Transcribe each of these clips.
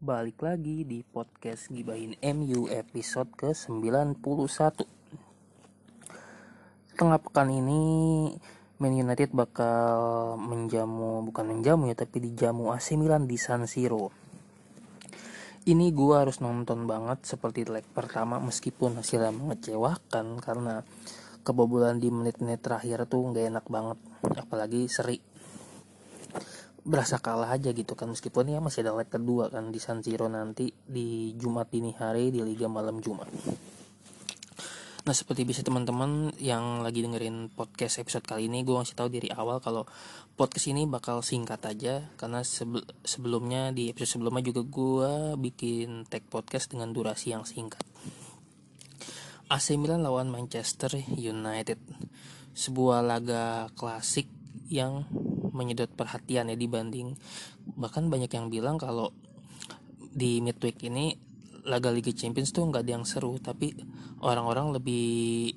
Balik lagi di podcast Gibahin MU episode ke-91. Tengah pekan ini Man United bakal menjamu, bukan menjamu ya Tapi dijamu AC Milan di San Siro. Ini gue harus nonton banget seperti leg pertama Meskipun hasilnya mengecewakan Karena kebobolan di menit-menit terakhir tuh gak enak banget. Apalagi seri berasa kalah aja gitu kan meskipun ya masih ada leg kedua kan di San Siro nanti di Jumat dini hari di Liga Malam Jumat. Nah seperti bisa teman-teman yang lagi dengerin podcast episode kali ini gue ngasih tahu dari awal kalau podcast ini bakal singkat aja karena sebelumnya di episode sebelumnya juga gue bikin tag podcast dengan durasi yang singkat. AC Milan lawan Manchester United sebuah laga klasik yang menyedot perhatian ya dibanding bahkan banyak yang bilang kalau di midweek ini laga Liga Champions tuh nggak ada yang seru tapi orang-orang lebih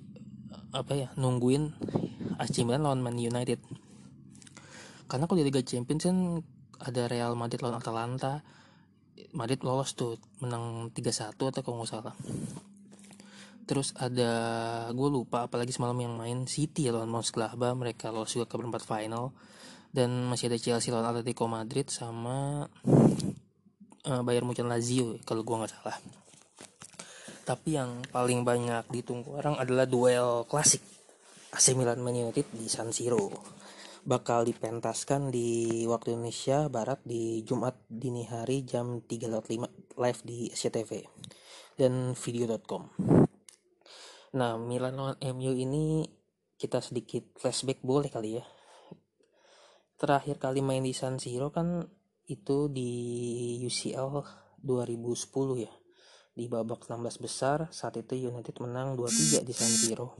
apa ya nungguin AC Milan lawan Man United. Karena kalau di Liga Champions kan ada Real Madrid lawan Atalanta. Madrid lolos tuh menang 3-1 atau kalau nggak salah. Terus ada gue lupa apalagi semalam yang main City lawan Mönchengladbach mereka lolos juga ke perempat final dan masih ada Chelsea lawan Atletico Madrid sama uh, Bayern Munchen Lazio kalau gue nggak salah. Tapi yang paling banyak ditunggu orang adalah duel klasik AC Milan Man United di San Siro. Bakal dipentaskan di waktu Indonesia Barat di Jumat dini hari jam 3.05 live di SCTV dan video.com Nah, Milan lawan MU ini kita sedikit flashback boleh kali ya. Terakhir kali main di San Siro kan itu di UCL 2010 ya. Di babak 16 besar saat itu United menang 2-3 di San Siro.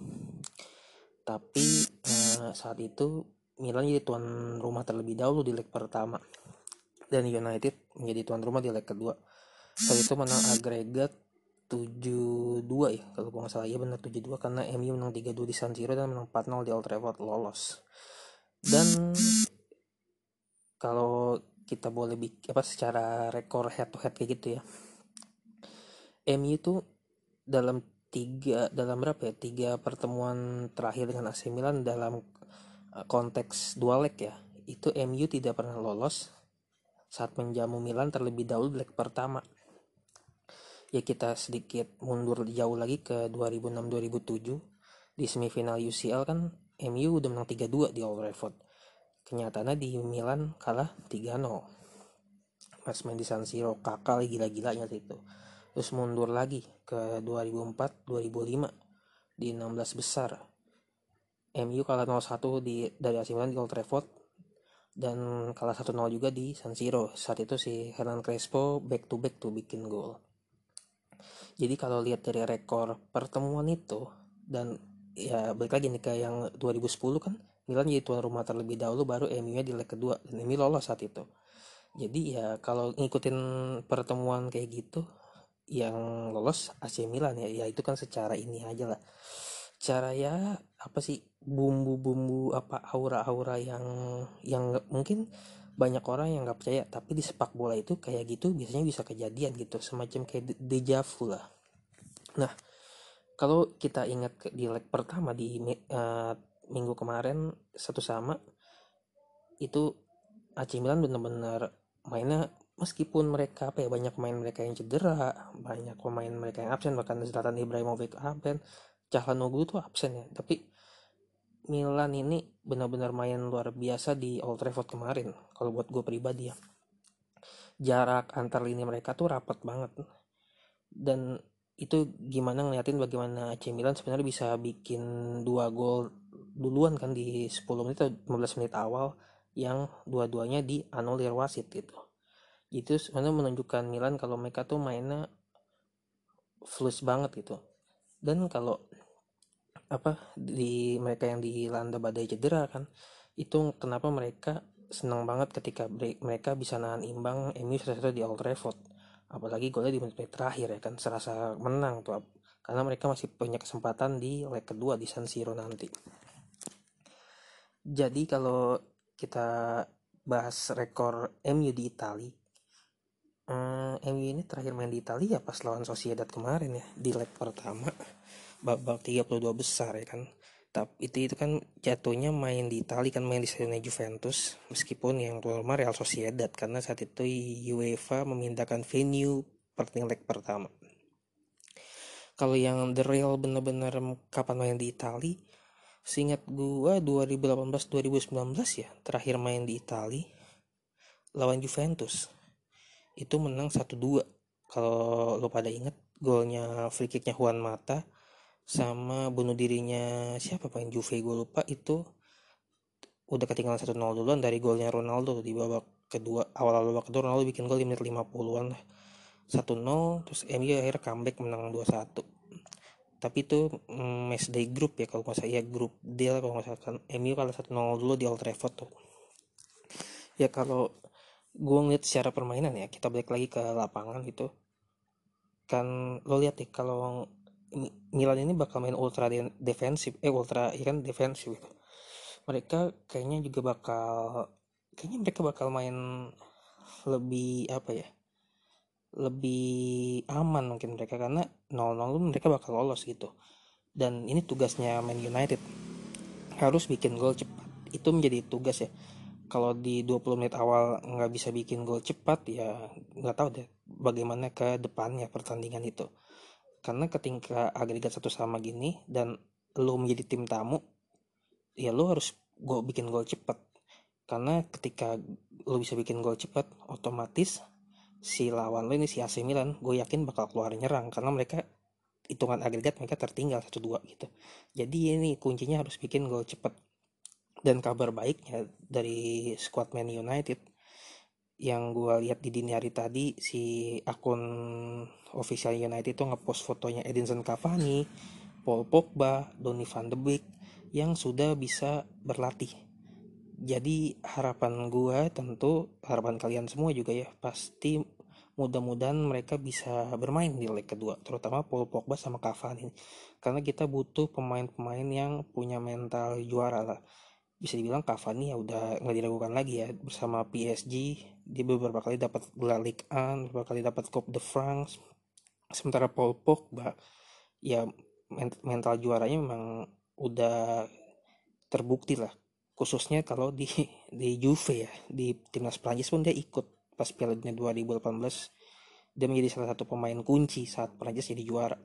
Tapi eh, saat itu Milan jadi tuan rumah terlebih dahulu di leg pertama. Dan United menjadi tuan rumah di leg kedua. Saat itu menang agregat 7-2 ya kalau gue nggak salah ya benar 7-2 karena MU menang 3-2 di San Siro dan menang 4-0 di Old Trafford lolos dan kalau kita boleh bikin apa secara rekor head to head kayak gitu ya. MU tuh dalam tiga dalam berapa ya? Tiga pertemuan terakhir dengan AC Milan dalam uh, konteks dua leg ya. Itu MU tidak pernah lolos saat menjamu Milan terlebih dahulu leg pertama. Ya kita sedikit mundur jauh lagi ke 2006-2007 di semifinal UCL kan MU udah menang 3-2 di Old Trafford kenyataannya di Milan kalah 3-0 pas main di San Siro kakak gila-gilanya itu. Terus mundur lagi ke 2004-2005 di 16 besar. MU kalah 0-1 di dari AC Milan di Old Trafford dan kalah 1-0 juga di San Siro. Saat itu si Hernan Crespo back to back tuh bikin gol. Jadi kalau lihat dari rekor pertemuan itu dan ya balik lagi nih ke yang 2010 kan Milan jadi tuan rumah terlebih dahulu baru MU di leg kedua dan MU lolos saat itu. Jadi ya kalau ngikutin pertemuan kayak gitu yang lolos AC Milan ya ya itu kan secara ini aja lah. Cara ya apa sih bumbu-bumbu apa aura-aura yang yang mungkin banyak orang yang nggak percaya tapi di sepak bola itu kayak gitu biasanya bisa kejadian gitu semacam kayak deja vu lah. Nah kalau kita ingat di leg pertama di uh, minggu kemarin satu sama itu AC Milan benar-benar mainnya meskipun mereka apa ya banyak pemain mereka yang cedera banyak pemain mereka yang absen bahkan Zlatan Ibrahimovic absen Calhanoglu tuh absen ya tapi Milan ini benar-benar main luar biasa di Old Trafford kemarin kalau buat gue pribadi ya. Jarak antar lini mereka tuh rapat banget. Dan itu gimana ngeliatin bagaimana AC Milan sebenarnya bisa bikin dua gol duluan kan di 10 menit atau 15 menit awal yang dua-duanya dianulir wasit gitu. Itu sebenarnya menunjukkan Milan kalau mereka tuh mainnya flus banget gitu. Dan kalau apa di mereka yang dilanda badai cedera kan itu kenapa mereka senang banget ketika mereka bisa nahan imbang MU satu di Old Trafford. Apalagi golnya di menit terakhir ya kan serasa menang tuh. Karena mereka masih punya kesempatan di leg kedua di San Siro nanti jadi kalau kita bahas rekor MU di Italia eh, MU ini terakhir main di Italia pas lawan Sociedad kemarin ya di leg pertama. Babak 32 besar ya kan. Tapi itu itu kan jatuhnya main di Italia kan main di stadion Juventus. Meskipun yang tuan rumah Real Sociedad karena saat itu UEFA memindahkan venue pertandingan leg pertama. Kalau yang The Real bener-bener kapan main di Italia seingat gua 2018-2019 ya terakhir main di Italia lawan Juventus. Itu menang 1-2 kalau lo pada inget golnya free kicknya Juan Mata sama bunuh dirinya siapa main Juve gue lupa. Itu udah ketinggalan 1-0 duluan dari golnya Ronaldo di babak kedua awal babak kedua Ronaldo bikin gol di menit 50-an lah. 1-0 terus MU akhirnya comeback menang 2-1 tapi itu mm, match day group ya kalau nggak salah. Ya grup D lah kalau nggak salah. Kan MU kalah 1-0 dulu di Old Trafford tuh. Ya kalau gue ngeliat secara permainan ya kita balik lagi ke lapangan gitu. Kan lo lihat deh kalau Milan ini bakal main ultra defensif eh ultra ya kan defensif gitu. Mereka kayaknya juga bakal kayaknya mereka bakal main lebih apa ya lebih aman mungkin mereka karena 0-0 mereka bakal lolos gitu. Dan ini tugasnya Man United. Harus bikin gol cepat. Itu menjadi tugas ya. Kalau di 20 menit awal nggak bisa bikin gol cepat ya nggak tahu deh bagaimana ke depannya pertandingan itu. Karena ketika agregat satu sama gini dan lo menjadi tim tamu ya lo harus gue bikin gol cepat. Karena ketika lo bisa bikin gol cepat otomatis si lawan lo ini si AC Milan gue yakin bakal keluar nyerang karena mereka hitungan agregat mereka tertinggal satu dua gitu jadi ini kuncinya harus bikin gol cepat dan kabar baiknya dari squad Man United yang gue lihat di dini hari tadi si akun official United itu ngepost fotonya Edinson Cavani, Paul Pogba, Donny van de Beek yang sudah bisa berlatih. Jadi harapan gue tentu harapan kalian semua juga ya pasti mudah-mudahan mereka bisa bermain di leg kedua terutama Paul Pogba sama Cavani. Karena kita butuh pemain-pemain yang punya mental juara lah. Bisa dibilang Cavani ya udah nggak diragukan lagi ya bersama PSG dia beberapa kali dapat gelar Ligue 1 beberapa kali dapat Coupe de France. Sementara Paul Pogba ya mental juaranya memang udah terbukti lah khususnya kalau di di Juve ya di timnas Prancis pun dia ikut pas Piala Dunia 2018 dia menjadi salah satu pemain kunci saat Prancis jadi juara.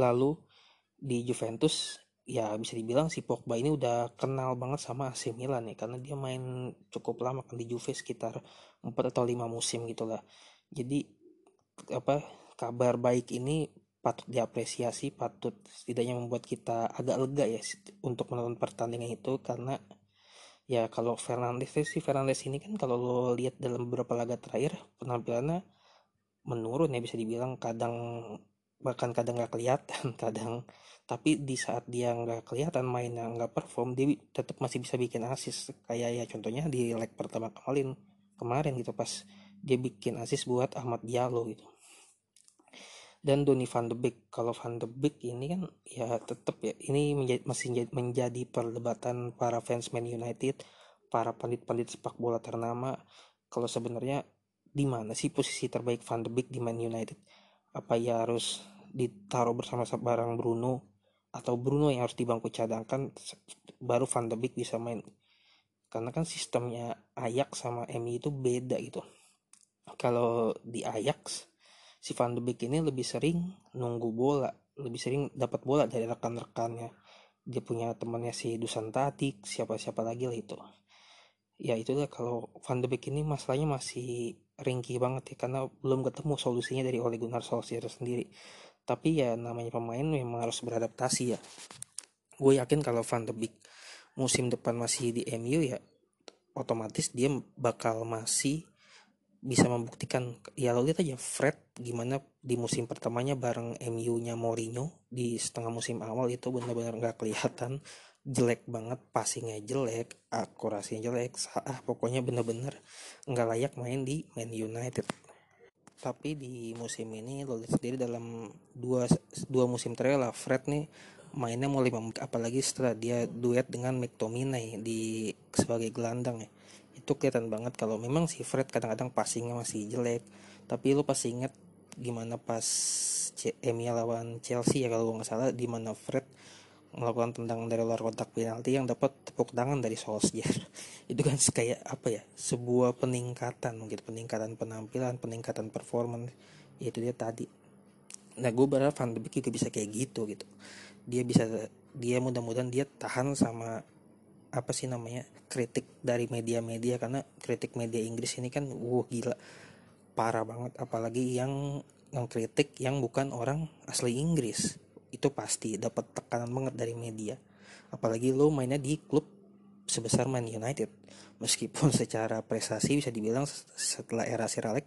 Lalu di Juventus ya bisa dibilang si Pogba ini udah kenal banget sama AC Milan ya karena dia main cukup lama kan di Juve sekitar 4 atau 5 musim gitulah. Jadi apa kabar baik ini patut diapresiasi patut setidaknya membuat kita agak lega ya untuk menonton pertandingan itu. Karena ya kalau Fernandes sih Fernandes ini kan kalau lo lihat dalam beberapa laga terakhir penampilannya menurun ya bisa dibilang kadang bahkan kadang nggak kelihatan kadang. Tapi di saat dia nggak kelihatan mainnya nggak perform dia tetap masih bisa bikin asis kayak ya contohnya di leg pertama kemarin kemarin gitu pas dia bikin asis buat Ahmad Diallo gitu dan Donny van de Beek. Kalau van de Beek ini kan ya tetap ya ini menjadi, masih menjadi perdebatan para fans Man United para pandit-pandit sepak bola ternama. Kalau sebenarnya di mana sih posisi terbaik Van de Beek di Man United? Apa ya harus ditaruh bersama barang Bruno atau Bruno yang harus di bangku cadangkan baru Van de Beek bisa main? Karena kan sistemnya Ajax sama MU itu beda gitu. Kalau di Ajax si Van de Beek ini lebih sering nunggu bola lebih sering dapat bola dari rekan-rekannya. Dia punya temannya si Dusan Tatik siapa-siapa lagi lah itu. Ya itulah kalau Van de Beek ini masalahnya masih ringkih banget ya karena belum ketemu solusinya dari Ole Gunnar Solskjaer sendiri. Tapi ya namanya pemain memang harus beradaptasi ya. Gue yakin kalau Van de Beek musim depan masih di MU ya otomatis dia bakal masih bisa membuktikan ya lo lihat aja Fred gimana di musim pertamanya bareng MU-nya Mourinho di setengah musim awal itu benar-benar nggak kelihatan. Jelek banget passingnya jelek akurasinya jelek ah pokoknya bener-bener nggak layak main di Man United. Tapi di musim ini lo lihat sendiri dalam dua dua musim terakhir lah Fred nih mainnya mulai apalagi setelah dia duet dengan McTominay di sebagai gelandang ya itu kelihatan banget. Kalau memang si Fred kadang-kadang passingnya masih jelek. Tapi lu pasti inget gimana pas MU lawan Chelsea ya kalau gue nggak salah di mana Fred melakukan tendangan dari luar kotak penalti yang dapat tepuk tangan dari Solskjaer. Itu kan kayak apa ya sebuah peningkatan mungkin peningkatan penampilan peningkatan performance. Itu dia tadi. Nah gue berharap Van de Beek juga bisa kayak gitu gitu. Dia bisa dia mudah-mudahan dia tahan sama apa sih namanya kritik dari media-media karena kritik media Inggris ini kan wuh gila. Parah banget apalagi yang kritik yang bukan orang asli Inggris. Itu pasti dapat tekanan banget dari media. Apalagi lo mainnya di klub sebesar Man United. Meskipun secara prestasi bisa dibilang setelah era Sir Alex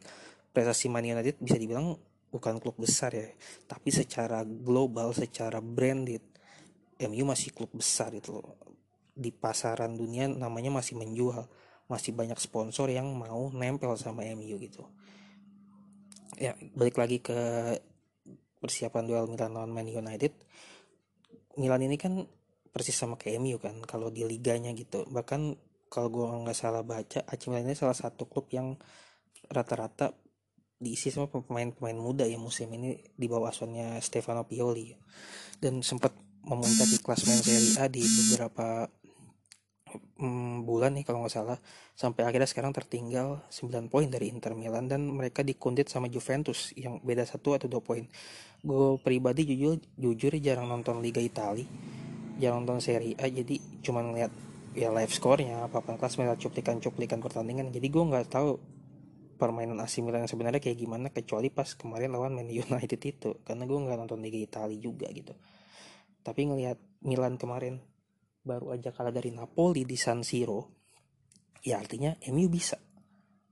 prestasi Man United bisa dibilang bukan klub besar ya. Tapi secara global secara branded MU masih klub besar itu di pasaran dunia namanya masih menjual. Masih banyak sponsor yang mau nempel sama MU gitu. Ya balik lagi ke persiapan duel Milan lawan Man United. Milan ini kan persis sama kayak MU kan kalau di liganya gitu. Bahkan kalau gue nggak salah baca AC Milan ini salah satu klub yang rata-rata diisi sama pemain-pemain muda ya musim ini di bawah asuhannya Stefano Pioli. Dan sempat memuncak di klasmen Serie A di beberapa bulan nih kalau nggak salah. Sampai akhirnya sekarang tertinggal 9 poin dari Inter Milan dan mereka dikundit sama Juventus yang beda satu atau dua poin. Gue pribadi jujur jujur jarang nonton Liga Italia jarang nonton Serie A jadi cuma ngeliat ya live score-nya kelas mereka cuplikan-cuplikan pertandingan. Jadi gue nggak tahu permainan AC Milan yang sebenarnya kayak gimana kecuali pas kemarin lawan Man United itu karena gue nggak nonton Liga Italia juga gitu. Tapi ngelihat Milan kemarin baru aja kalah dari Napoli di San Siro ya artinya MU bisa.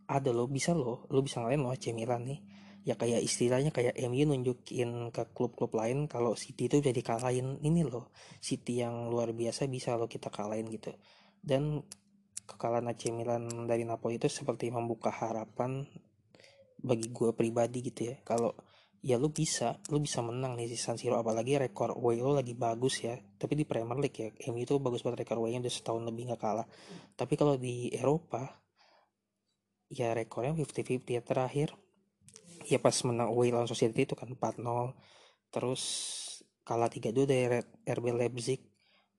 Ada lo bisa lo lo bisa ngalahin lo AC Milan nih. Ya kayak istilahnya kayak MU nunjukin ke klub-klub lain kalau City itu jadi kalahin ini loh City yang luar biasa bisa lo kita kalahin gitu. Dan kekalahan AC Milan dari Napoli itu seperti membuka harapan bagi gue pribadi gitu ya. Kalau ya lu bisa. Lu bisa menang nih di San Siro. Apalagi rekor away lo lagi bagus ya. Tapi di Premier League ya MU itu bagus banget rekor away-nya udah setahun lebih nggak kalah. Tapi kalau di Eropa ya rekornya 50-50 ya terakhir. Ya pas menang away lawan Society itu kan 4-0 terus kalah 3-2 dari RB Leipzig.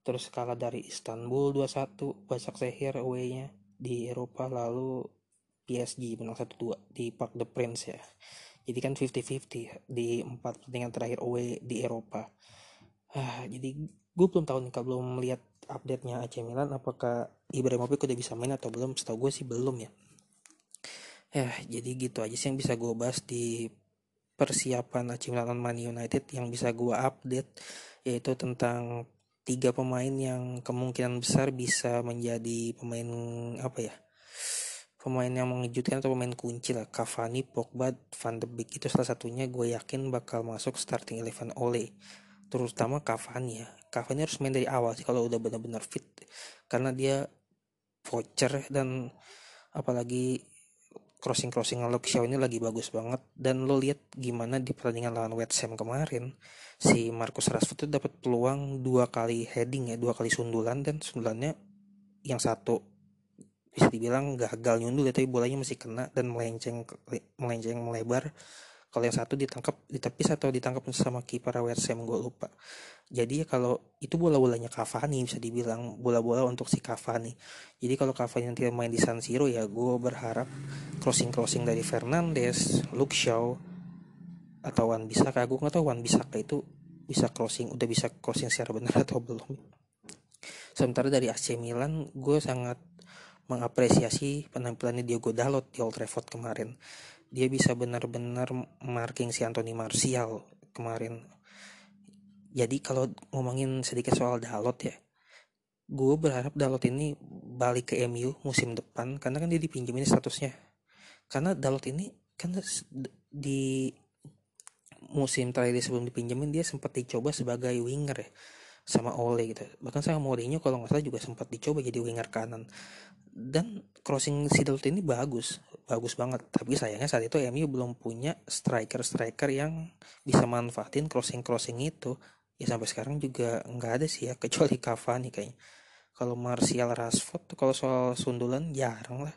Terus kalah dari Istanbul 2-1 Basak Sehir away-nya di Eropa. Lalu PSG menang 1-2 di Park the Prince ya jadi kan 50-50 di empat pertandingan terakhir away di Eropa. Ah, jadi gue belum tahu nih kalau belum melihat update-nya AC Milan apakah Ibrahimovic udah bisa main atau belum. Setahu gue sih belum ya. Ya jadi gitu aja sih yang bisa gue bahas di persiapan AC Milan Man United yang bisa gue update yaitu tentang tiga pemain yang kemungkinan besar bisa menjadi pemain apa ya pemain yang mengejutkan atau pemain kunci lah. Cavani, Pogba, Van de Beek. Itu salah satunya gue yakin bakal masuk starting eleven Ole. Terutama Cavani ya. Cavani harus main dari awal sih kalau udah benar-benar fit. Karena dia voucher dan apalagi crossing crossing Luke Shaw ini lagi bagus banget. Dan lo lihat gimana di pertandingan lawan West Ham kemarin si Marcus Rashford itu dapat peluang dua kali heading ya dua kali sundulan dan sundulannya yang satu bisa dibilang gagal nyundul ya tapi bolanya masih kena dan melenceng melenceng melebar. Kalau yang satu ditangkap ditepis atau ditangkap sama kiper Ham gue lupa. Jadi ya kalau itu bola-bolanya Cavani bisa dibilang bola-bola untuk si Cavani. Jadi kalau Cavani nanti main di San Siro ya gue berharap crossing-crossing dari Fernandes, Luke Shaw atau Wan bisa kayak gue nggak tahu Wan bisa kayak itu bisa crossing udah bisa crossing secara benar atau belum. Sementara dari AC Milan gue sangat mengapresiasi penampilannya Diogo Dalot di Old Trafford kemarin. Dia bisa benar-benar marking si Anthony Martial kemarin. Jadi kalau ngomongin sedikit soal Dalot ya, gue berharap Dalot ini balik ke MU musim depan karena kan dia dipinjemin statusnya. Karena Dalot ini kan di musim terakhir sebelum dipinjemin dia sempat dicoba sebagai winger ya sama Ole gitu. Bahkan sama Mourinho kalau nggak salah juga sempat dicoba jadi winger kanan. Dan crossing Sidot ini bagus bagus banget. Tapi sayangnya saat itu MU belum punya striker striker yang bisa manfaatin crossing crossing itu. Ya sampai sekarang juga nggak ada sih ya kecuali Cavani kayaknya. Kalau Martial Rashford kalau soal sundulan jarang lah.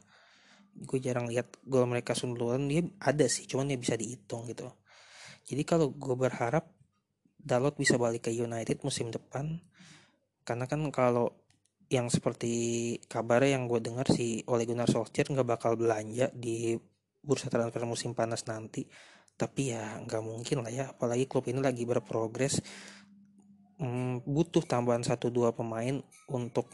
Gue jarang lihat gol mereka duluan dia ada sih cuman dia bisa dihitung gitu. Jadi kalau gue berharap Dalot bisa balik ke United musim depan. Karena kan kalau yang seperti kabarnya yang gue dengar si Ole Gunnar Solskjaer nggak bakal belanja di bursa transfer musim panas nanti. Tapi ya nggak mungkin lah ya apalagi klub ini lagi berprogres. Hmm, butuh tambahan satu dua pemain untuk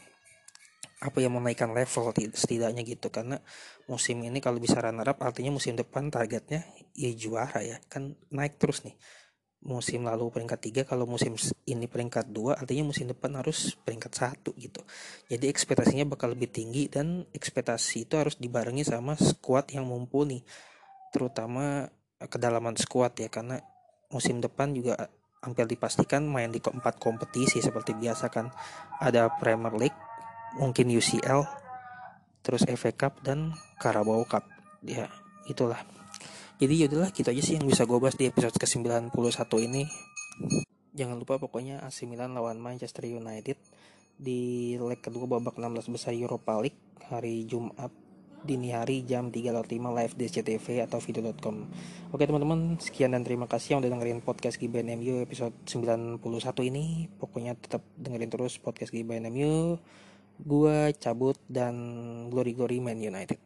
apa yang menaikkan level setidaknya gitu. Karena musim ini kalau bisa runner up artinya musim depan targetnya ya juara ya. Kan naik terus nih musim lalu peringkat tiga kalau musim ini peringkat dua artinya musim depan harus peringkat satu gitu. Jadi ekspektasinya bakal lebih tinggi dan ekspektasi itu harus dibarengi sama squad yang mumpuni terutama kedalaman squad ya karena musim depan juga hampir dipastikan main di keempat kompetisi seperti biasa kan. Ada Premier League mungkin UCL terus FA Cup dan Carabao Cup. Ya itulah jadi yaudahlah gitu aja sih yang bisa gue bahas di episode ke-91 ini. Jangan lupa pokoknya AC Milan lawan Manchester United di leg kedua babak 16 besar Europa League hari Jumat dini hari jam 3.05 live di SCTV atau video.com Oke teman-teman sekian dan terima kasih yang udah dengerin podcast Gibain MU episode 91 ini. Pokoknya tetap dengerin terus podcast Gibain MU Gua cabut dan glory glory Man United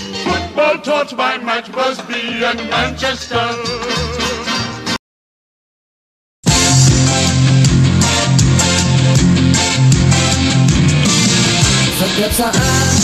football taught by Matt Busby and Manchester. Setiap saat